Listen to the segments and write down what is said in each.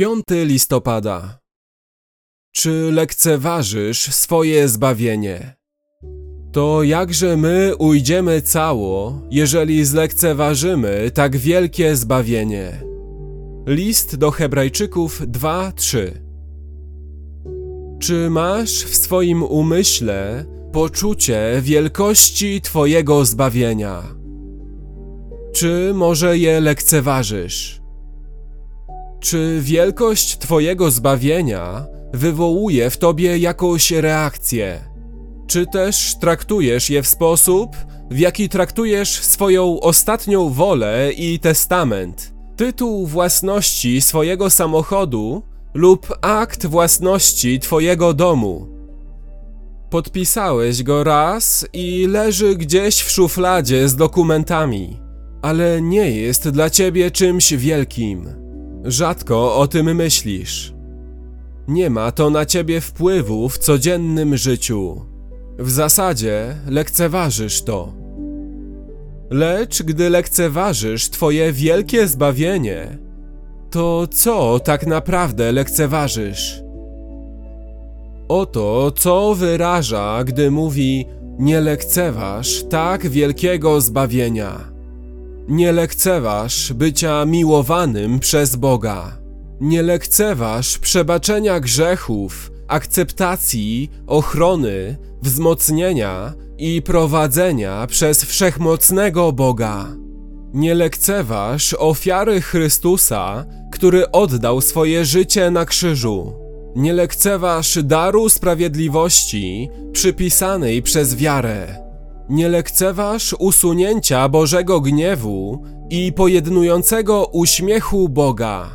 5 listopada. Czy lekceważysz swoje zbawienie? To jakże my ujdziemy cało, jeżeli zlekceważymy tak wielkie zbawienie? List do Hebrajczyków 2:3 Czy masz w swoim umyśle poczucie wielkości Twojego zbawienia? Czy może je lekceważysz? Czy wielkość Twojego zbawienia wywołuje w Tobie jakąś reakcję? Czy też traktujesz je w sposób, w jaki traktujesz swoją ostatnią wolę i testament, tytuł własności swojego samochodu lub akt własności Twojego domu? Podpisałeś go raz i leży gdzieś w szufladzie z dokumentami, ale nie jest dla Ciebie czymś wielkim. Rzadko o tym myślisz. Nie ma to na ciebie wpływu w codziennym życiu. W zasadzie lekceważysz to. Lecz gdy lekceważysz Twoje wielkie zbawienie, to co tak naprawdę lekceważysz? Oto co wyraża, gdy mówi: Nie lekceważ tak wielkiego zbawienia. Nie lekceważ bycia miłowanym przez Boga. Nie lekceważ przebaczenia grzechów, akceptacji, ochrony, wzmocnienia i prowadzenia przez wszechmocnego Boga. Nie lekceważ ofiary Chrystusa, który oddał swoje życie na krzyżu. Nie lekceważ daru sprawiedliwości przypisanej przez wiarę. Nie lekceważ usunięcia Bożego gniewu i pojednującego uśmiechu Boga.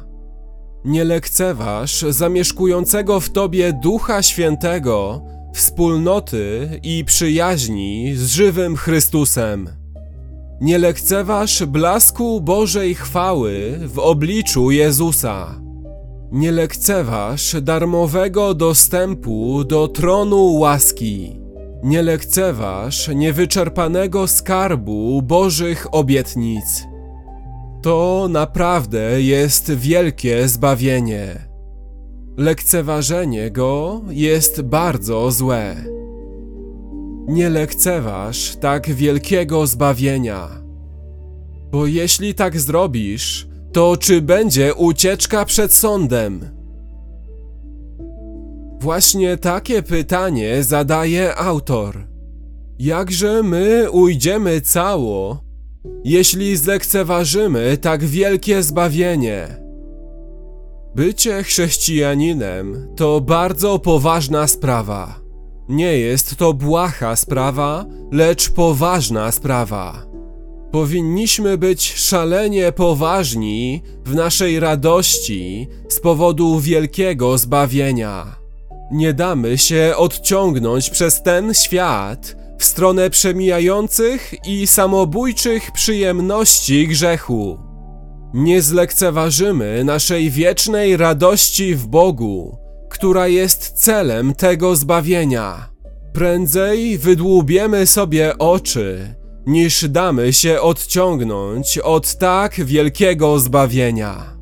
Nie lekceważ zamieszkującego w tobie Ducha Świętego, wspólnoty i przyjaźni z żywym Chrystusem. Nie lekceważ blasku Bożej chwały w obliczu Jezusa. Nie lekceważ darmowego dostępu do tronu łaski. Nie lekceważ niewyczerpanego skarbu Bożych obietnic. To naprawdę jest wielkie zbawienie. Lekceważenie go jest bardzo złe. Nie lekceważ tak wielkiego zbawienia. Bo jeśli tak zrobisz, to czy będzie ucieczka przed sądem? Właśnie takie pytanie zadaje autor. Jakże my ujdziemy cało, jeśli zlekceważymy tak wielkie zbawienie? Bycie chrześcijaninem to bardzo poważna sprawa. Nie jest to błaha sprawa, lecz poważna sprawa. Powinniśmy być szalenie poważni w naszej radości z powodu wielkiego zbawienia. Nie damy się odciągnąć przez ten świat w stronę przemijających i samobójczych przyjemności grzechu. Nie zlekceważymy naszej wiecznej radości w Bogu, która jest celem tego zbawienia. Prędzej wydłubiemy sobie oczy, niż damy się odciągnąć od tak wielkiego zbawienia.